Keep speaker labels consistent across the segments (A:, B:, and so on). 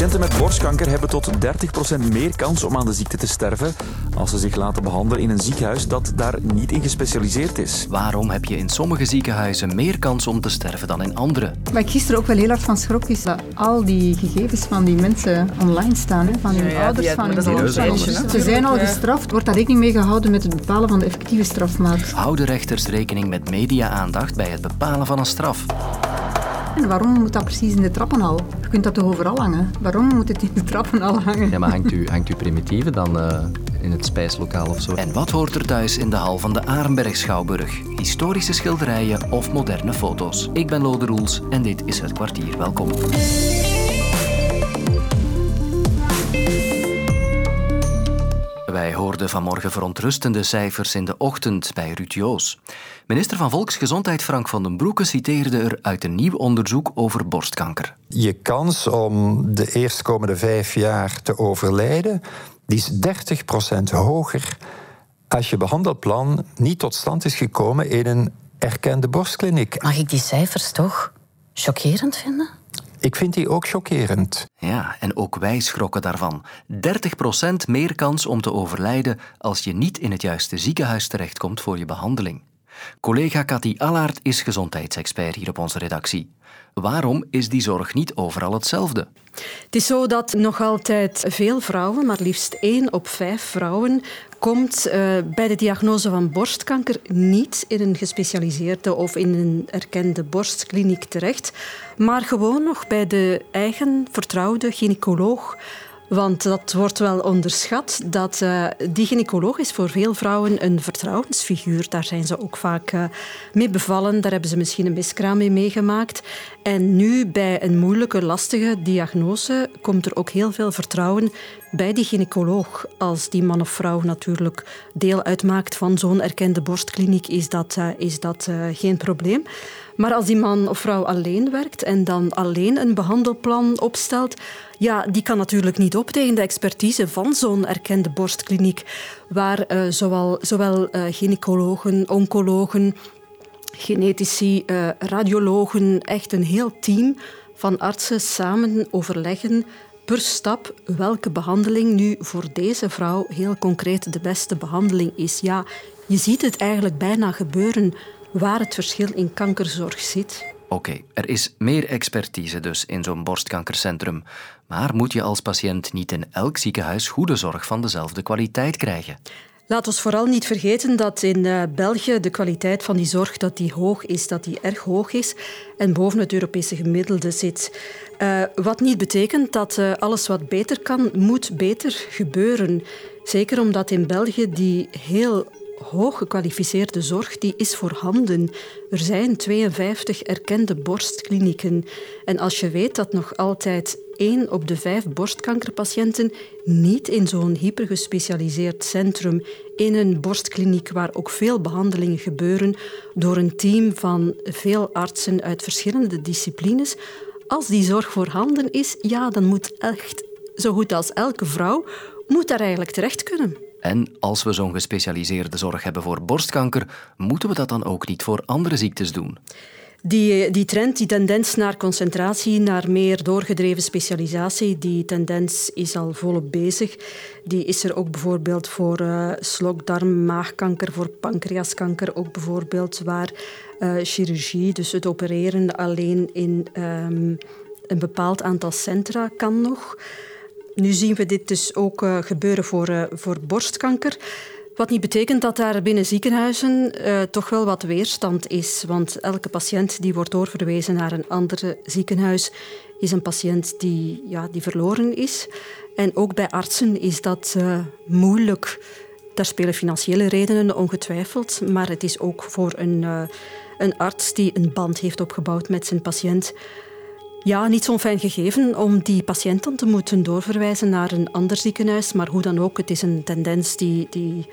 A: Patiënten met borstkanker hebben tot 30% meer kans om aan de ziekte te sterven als ze zich laten behandelen in een ziekenhuis dat daar niet in gespecialiseerd is.
B: Waarom heb je in sommige ziekenhuizen meer kans om te sterven dan in andere?
C: Waar ik gisteren ook wel heel hard van schrok is dat al die gegevens van die mensen online staan. Hè? Van hun
D: ja,
C: ouders, van hun
D: hè?
C: Ze zijn al gestraft. Wordt daar rekening mee gehouden met het bepalen van de effectieve strafmaat?
B: Houden rechters rekening met media-aandacht bij het bepalen van een straf?
C: En waarom moet dat precies in de trappenhal? Je kunt dat toch overal hangen? Waarom moet het in de trappenhal hangen?
E: Ja, maar hangt u, hangt u primitieve dan eh, in het spijslokaal of zo?
B: En wat hoort er thuis in de hal van de Arenberg Schouwburg? Historische schilderijen of moderne foto's? Ik ben Lode Roels en dit is Het Kwartier. Welkom. Wij hoorden vanmorgen verontrustende cijfers in de ochtend bij Ruud Joos. Minister van Volksgezondheid Frank van den Broeke citeerde er uit een nieuw onderzoek over borstkanker.
F: Je kans om de eerstkomende vijf jaar te overlijden, die is 30% hoger als je behandelplan niet tot stand is gekomen in een erkende borstkliniek.
G: Mag ik die cijfers toch chockerend vinden?
F: Ik vind die ook chockerend.
B: Ja, en ook wij schrokken daarvan. 30% meer kans om te overlijden als je niet in het juiste ziekenhuis terechtkomt voor je behandeling. Collega Cathy Allaert is gezondheidsexpert hier op onze redactie. Waarom is die zorg niet overal hetzelfde?
H: Het is zo dat nog altijd veel vrouwen, maar liefst één op vijf vrouwen, komt eh, bij de diagnose van borstkanker niet in een gespecialiseerde of in een erkende borstkliniek terecht, maar gewoon nog bij de eigen vertrouwde gynaecoloog. Want dat wordt wel onderschat. Dat, eh, die gynaecoloog is voor veel vrouwen een vertrouwensfiguur. Daar zijn ze ook vaak eh, mee bevallen. Daar hebben ze misschien een miskraam mee meegemaakt. En nu bij een moeilijke, lastige diagnose komt er ook heel veel vertrouwen bij die gynaecoloog. Als die man of vrouw natuurlijk deel uitmaakt van zo'n erkende borstkliniek, is dat, eh, is dat eh, geen probleem. Maar als die man of vrouw alleen werkt en dan alleen een behandelplan opstelt, ja, die kan natuurlijk niet op tegen de expertise van zo'n erkende borstkliniek, waar eh, zowel, zowel gynaecologen, oncologen, genetici, radiologen, echt een heel team van artsen samen overleggen per stap welke behandeling nu voor deze vrouw heel concreet de beste behandeling is. Ja, je ziet het eigenlijk bijna gebeuren waar het verschil in kankerzorg zit.
B: Oké, er is meer expertise dus in zo'n borstkankercentrum. Maar moet je als patiënt niet in elk ziekenhuis goede zorg van dezelfde kwaliteit krijgen?
H: Laat ons vooral niet vergeten dat in eh, België de kwaliteit van die zorg dat die hoog is, dat die erg hoog is en boven het Europese gemiddelde zit. Eh, wat niet betekent dat eh, alles wat beter kan, moet beter gebeuren. Zeker omdat in België die heel hoog gekwalificeerde zorg die is voorhanden. Er zijn 52 erkende borstklinieken. En als je weet dat nog altijd één op de vijf borstkankerpatiënten niet in zo'n hypergespecialiseerd centrum, in een borstkliniek waar ook veel behandelingen gebeuren door een team van veel artsen uit verschillende disciplines, als die zorg voorhanden is, ja, dan moet echt zo goed als elke vrouw moet daar eigenlijk terecht kunnen.
B: En als we zo'n gespecialiseerde zorg hebben voor borstkanker, moeten we dat dan ook niet voor andere ziektes doen?
H: Die, die trend, die tendens naar concentratie, naar meer doorgedreven specialisatie, die tendens is al volop bezig. Die is er ook bijvoorbeeld voor uh, slokdarm, maagkanker, voor pancreaskanker ook bijvoorbeeld, waar uh, chirurgie, dus het opereren alleen in um, een bepaald aantal centra kan nog. Nu zien we dit dus ook uh, gebeuren voor, uh, voor borstkanker. Wat niet betekent dat daar binnen ziekenhuizen uh, toch wel wat weerstand is. Want elke patiënt die wordt doorverwezen naar een ander ziekenhuis is een patiënt die, ja, die verloren is. En ook bij artsen is dat moeilijk. Daar spelen financiële redenen ongetwijfeld. Maar het is ook voor een, een arts die een band heeft opgebouwd met zijn patiënt ja, niet zo'n fijn gegeven om die patiënt dan te moeten doorverwijzen naar een ander ziekenhuis. Maar hoe dan ook, het is een tendens die, die,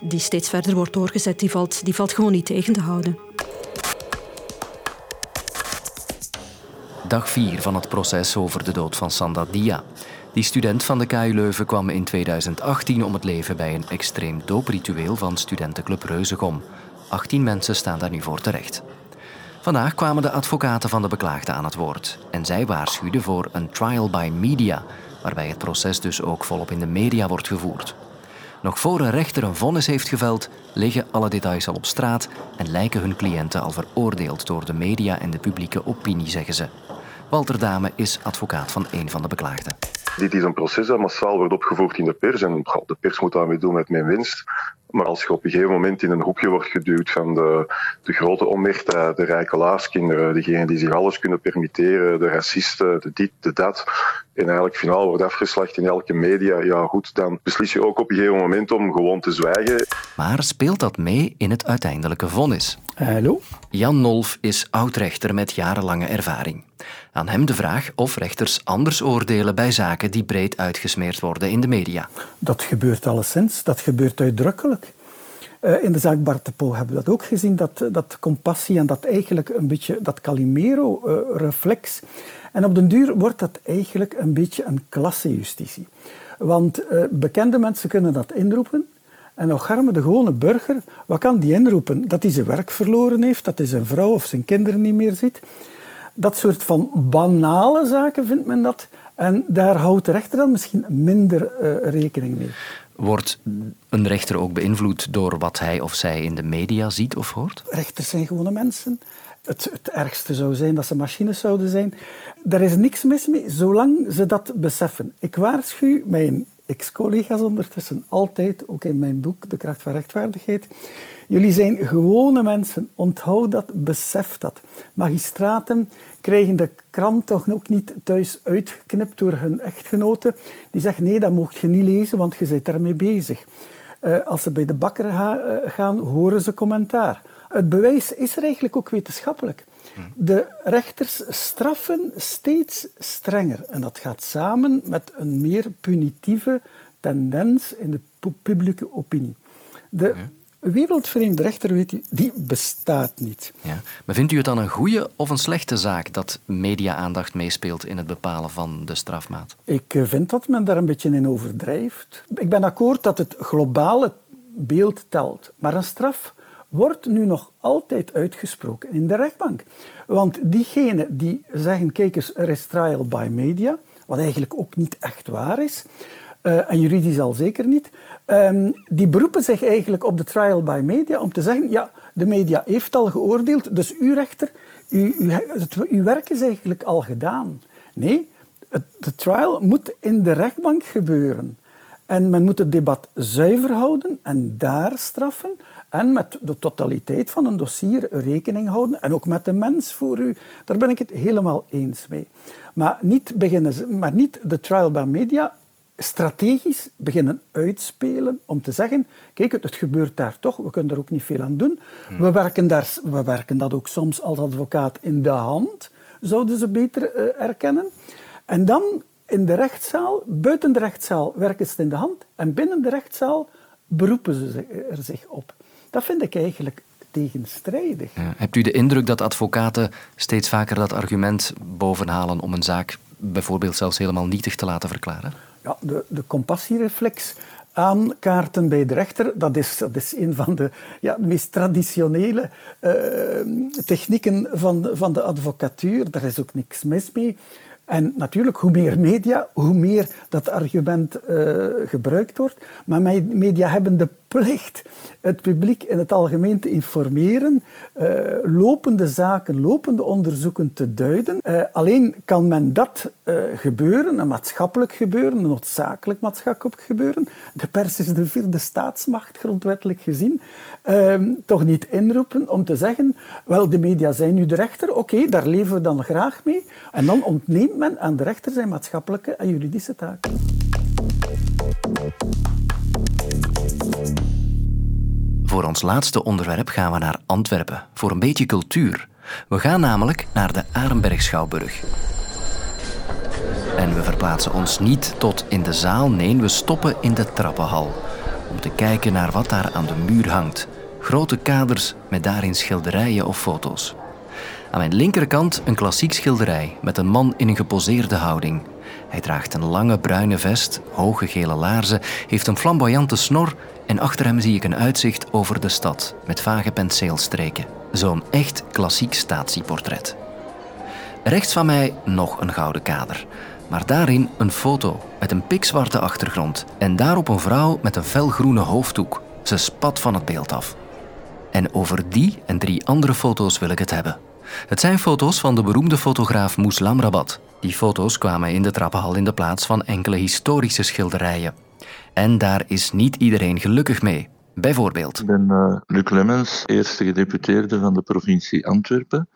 H: die steeds verder wordt doorgezet. Die valt, die valt gewoon niet tegen te houden.
B: Dag 4 van het proces over de dood van Sanda Dia. Die student van de KU Leuven kwam in 2018 om het leven bij een extreem doopritueel van studentenclub Reuzegom. 18 mensen staan daar nu voor terecht. Vandaag kwamen de advocaten van de beklaagde aan het woord. En zij waarschuwden voor een trial by media, waarbij het proces dus ook volop in de media wordt gevoerd. Nog voor een rechter een vonnis heeft geveld, liggen alle details al op straat en lijken hun cliënten al veroordeeld door de media en de publieke opinie, zeggen ze. Walter Dame is advocaat van een van de beklaagden.
D: Dit is een proces dat massaal wordt opgevoerd in de pers. En de pers moet daarmee doen met mijn winst. Maar als je op een gegeven moment in een hoekje wordt geduwd van de, de grote omerta, de rijke laaskinderen, degenen die zich alles kunnen permitteren, de racisten, de dit, de dat, en eigenlijk finaal wordt afgeslacht in elke media, ja goed, dan beslis je ook op een gegeven moment om gewoon te zwijgen.
B: Maar speelt dat mee in het uiteindelijke vonnis?
I: Hallo?
B: Jan Nolf is oud-rechter met jarenlange ervaring. Aan hem de vraag of rechters anders oordelen bij zaken die breed uitgesmeerd worden in de media.
I: Dat gebeurt alleszins, dat gebeurt uitdrukkelijk. Uh, in de zaak Bartepo hebben we dat ook gezien, dat, dat compassie en dat eigenlijk een beetje dat Calimero-reflex. en op den duur wordt dat eigenlijk een beetje een klassejustitie. Want bekende mensen kunnen dat inroepen, en nog arme de gewone burger, wat kan die inroepen? Dat hij zijn werk verloren heeft, dat hij zijn vrouw of zijn kinderen niet meer ziet. Dat soort van banale zaken vindt men dat. En daar houdt de rechter dan misschien minder uh, rekening mee.
B: Wordt een rechter ook beïnvloed door wat hij of zij in de media ziet of hoort?
I: Rechters zijn gewone mensen. Het, het ergste zou zijn dat ze machines zouden zijn. Daar is niks mis mee, zolang ze dat beseffen. Ik waarschuw mijn ex-collega's ondertussen altijd, ook in mijn boek De kracht van rechtvaardigheid. Jullie zijn gewone mensen, onthoud dat, besef dat. Magistraten krijgen de krant toch ook niet thuis uitgeknipt door hun echtgenoten. Die zeggen, nee, dat mocht je niet lezen, want je bent daarmee bezig. Uh, als ze bij de bakker uh, gaan, horen ze commentaar. Het bewijs is er eigenlijk ook wetenschappelijk. De rechters straffen steeds strenger. En dat gaat samen met een meer punitieve tendens in de publieke opinie. De wereldvreemde rechter, weet u, die bestaat niet.
B: Ja. Maar vindt u het dan een goede of een slechte zaak dat media-aandacht meespeelt in het bepalen van de strafmaat?
I: Ik vind dat men daar een beetje in overdrijft. Ik ben akkoord dat het globale beeld telt. Maar een straf wordt nu nog altijd uitgesproken in de rechtbank. Want diegenen die zeggen, kijk eens, er is trial by media, wat eigenlijk ook niet echt waar is, uh, en juridisch al zeker niet, um, die beroepen zich eigenlijk op de trial by media om te zeggen, ja, de media heeft al geoordeeld, dus uw rechter, u, u, het, uw werk is eigenlijk al gedaan. Nee, het, de trial moet in de rechtbank gebeuren. En men moet het debat zuiver houden en daar straffen. En met de totaliteit van een dossier rekening houden. En ook met de mens voor u. Daar ben ik het helemaal eens mee. Maar niet, beginnen, maar niet de trial by media strategisch beginnen uitspelen om te zeggen, kijk, het, gebeurt daar toch, we kunnen er ook niet veel aan doen. Hmm. We, werken daar, we werken dat ook soms als advocaat in de hand, zouden ze beter uh, erkennen. En dan in de rechtszaal, buiten de rechtszaal werken ze het in de hand en binnen de rechtszaal beroepen ze er zich op. Dat vind ik eigenlijk tegenstrijdig.
B: Ja. Hebt u de indruk dat advocaten steeds vaker dat argument bovenhalen om een zaak bijvoorbeeld zelfs helemaal nietig te laten verklaren?
I: Ja, de, de compassiereflex aankaarten bij de rechter, dat is, dat is een van de ja, meest traditionele uh, technieken van, van de advocatuur. Daar is ook niks mis mee. En natuurlijk, hoe meer media, hoe meer dat argument uh, gebruikt wordt. Maar media hebben de plicht het publiek in het algemeen te informeren, uh, lopende zaken, lopende onderzoeken te duiden. Uh, alleen kan men dat gebeuren, een maatschappelijk gebeuren, een noodzakelijk maatschappelijk gebeuren. De pers is de vierde staatsmacht, grondwettelijk gezien. Ehm, toch niet inroepen om te zeggen, wel, de media zijn nu de rechter, oké, daar leven we dan graag mee. En dan ontneemt men aan de rechter zijn maatschappelijke en juridische taken.
B: Voor ons laatste onderwerp gaan we naar Antwerpen, voor een beetje cultuur. We gaan namelijk naar de Arenberg Schouwburg. En we verplaatsen ons niet tot in de zaal, nee, we stoppen in de trappenhal. Om te kijken naar wat daar aan de muur hangt. Grote kaders met daarin schilderijen of foto's. Aan mijn linkerkant een klassiek schilderij met een man in een geposeerde houding. Hij draagt een lange bruine vest, hoge gele laarzen, heeft een flamboyante snor en achter hem zie ik een uitzicht over de stad met vage penseelstreken. Zo'n echt klassiek statieportret. Rechts van mij nog een gouden kader. Maar daarin een foto met een pikzwarte achtergrond en daarop een vrouw met een felgroene hoofddoek. Ze spat van het beeld af. En over die en drie andere foto's wil ik het hebben. Het zijn foto's van de beroemde fotograaf Moeslam Rabat. Die foto's kwamen in de trappenhal in de plaats van enkele historische schilderijen. En daar is niet iedereen gelukkig mee. Bijvoorbeeld.
J: Ik ben uh, Luc Lemmens, eerste gedeputeerde van de provincie Antwerpen.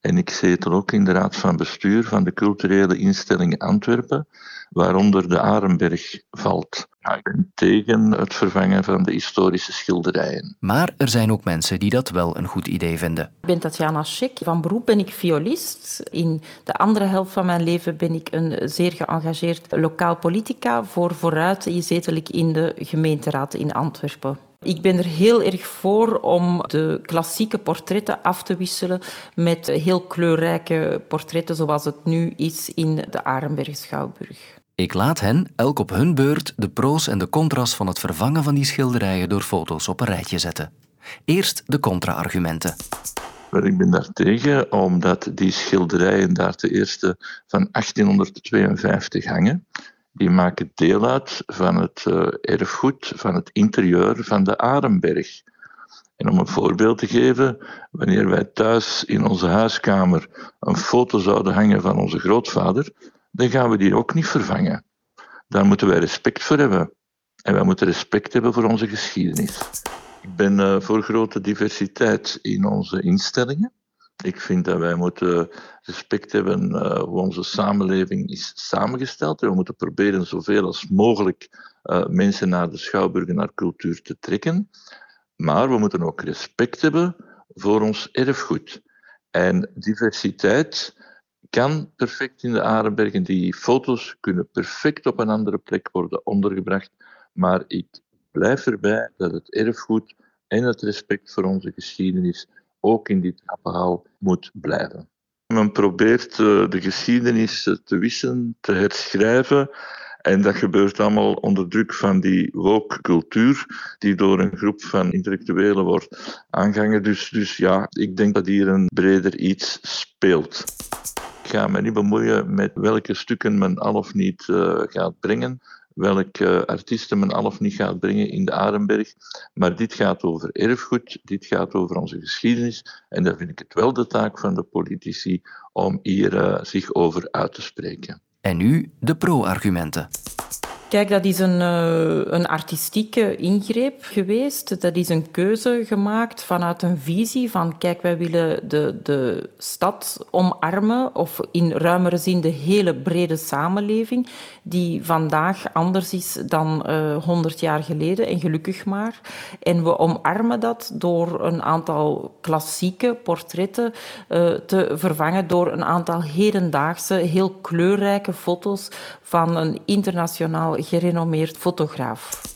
J: En ik zetel ook in de raad van bestuur van de culturele instelling Antwerpen, waaronder de Arenberg valt. Ja, ik ben tegen het vervangen van de historische schilderijen.
B: Maar er zijn ook mensen die dat wel een goed idee vinden.
K: Ik ben Tatjana Schik. Van beroep ben ik violist. In de andere helft van mijn leven ben ik een zeer geëngageerd lokaal politica. Voor vooruit zetel ik in de gemeenteraad in Antwerpen. Ik ben er heel erg voor om de klassieke portretten af te wisselen met heel kleurrijke portretten zoals het nu is in de Arenberg Schouwburg.
B: Ik laat hen, elk op hun beurt, de pro's en de contra's van het vervangen van die schilderijen door foto's op een rijtje zetten. Eerst de contra-argumenten.
J: Ik ben daartegen omdat die schilderijen daar ten eerste van 1852 hangen. Die maken deel uit van het uh, erfgoed, van het interieur van de Arenberg. En om een voorbeeld te geven, wanneer wij thuis in onze huiskamer een foto zouden hangen van onze grootvader, dan gaan we die ook niet vervangen. Daar moeten wij respect voor hebben. En wij moeten respect hebben voor onze geschiedenis. Ik ben uh, voor grote diversiteit in onze instellingen. Ik vind dat wij moeten respect hebben uh, hoe onze samenleving is samengesteld. En we moeten proberen zoveel als mogelijk uh, mensen naar de schouwburg en naar cultuur te trekken. Maar we moeten ook respect hebben voor ons erfgoed. En diversiteit kan perfect in de Arenbergen. Die foto's kunnen perfect op een andere plek worden ondergebracht. Maar ik blijf erbij dat het erfgoed en het respect voor onze geschiedenis ook in dit trappenhaal moet blijven. Men probeert eh, de geschiedenis te wissen, te herschrijven. En dat gebeurt allemaal onder druk van die woke cultuur, die door een groep van intellectuelen wordt aangehangen. Dus, dus ja, ik denk dat hier een breder iets speelt. Ik ga me niet bemoeien met welke stukken men al of niet uh, gaat brengen welke artiesten men al of niet gaat brengen in de Arenberg. Maar dit gaat over erfgoed, dit gaat over onze geschiedenis. En daar vind ik het wel de taak van de politici om hier uh, zich over uit te spreken.
B: En nu de pro-argumenten.
K: Kijk, dat is een, uh, een artistieke ingreep geweest. Dat is een keuze gemaakt vanuit een visie van, kijk, wij willen de, de stad omarmen, of in ruimere zin de hele brede samenleving, die vandaag anders is dan uh, 100 jaar geleden, en gelukkig maar. En we omarmen dat door een aantal klassieke portretten uh, te vervangen door een aantal hedendaagse, heel kleurrijke foto's van een internationaal gerenommeerd fotograaf.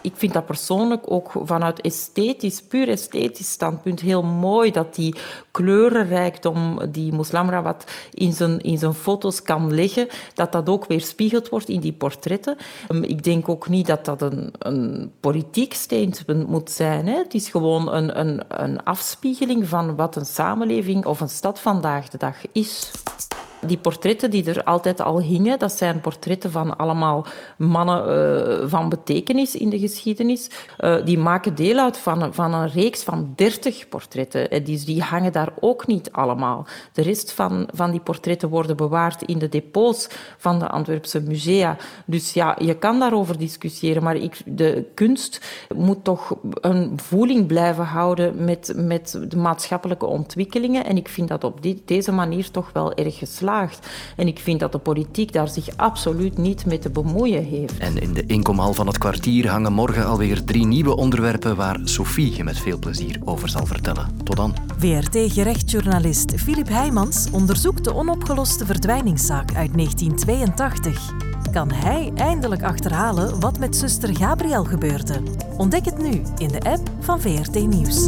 K: Ik vind dat persoonlijk ook vanuit esthetisch, puur esthetisch standpunt heel mooi dat die kleurenrijkdom die Moslamrawat in zijn, in zijn foto's kan leggen, dat dat ook weer spiegeld wordt in die portretten. Ehm, ik denk ook niet dat dat een, een politiek statement moet zijn. Het is gewoon een, een, een afspiegeling van wat een samenleving of een stad vandaag de dag is. Die portretten die er altijd al hingen, dat zijn portretten van allemaal mannen uh, van betekenis in de geschiedenis. Uh, die maken deel uit van, van een reeks van dertig portretten. En die, die hangen daar ook niet allemaal. De rest van, van die portretten worden bewaard in de depots van de Antwerpse musea. Dus ja, je kan daarover discussiëren, maar ik, de kunst moet toch een voeling blijven houden met, met de maatschappelijke ontwikkelingen. En ik vind dat op die, deze manier toch wel erg geslaagd. En ik vind dat de politiek daar zich absoluut niet mee te bemoeien heeft.
B: En in de inkomhal van het kwartier hangen morgen alweer drie nieuwe onderwerpen waar Sophie je met veel plezier over zal vertellen. Tot dan.
L: VRT-gerechtsjournalist Filip Heijmans onderzoekt de onopgeloste verdwijningszaak uit 1982. Kan hij eindelijk achterhalen wat met zuster Gabriel gebeurde? Ontdek het nu in de app van VRT Nieuws.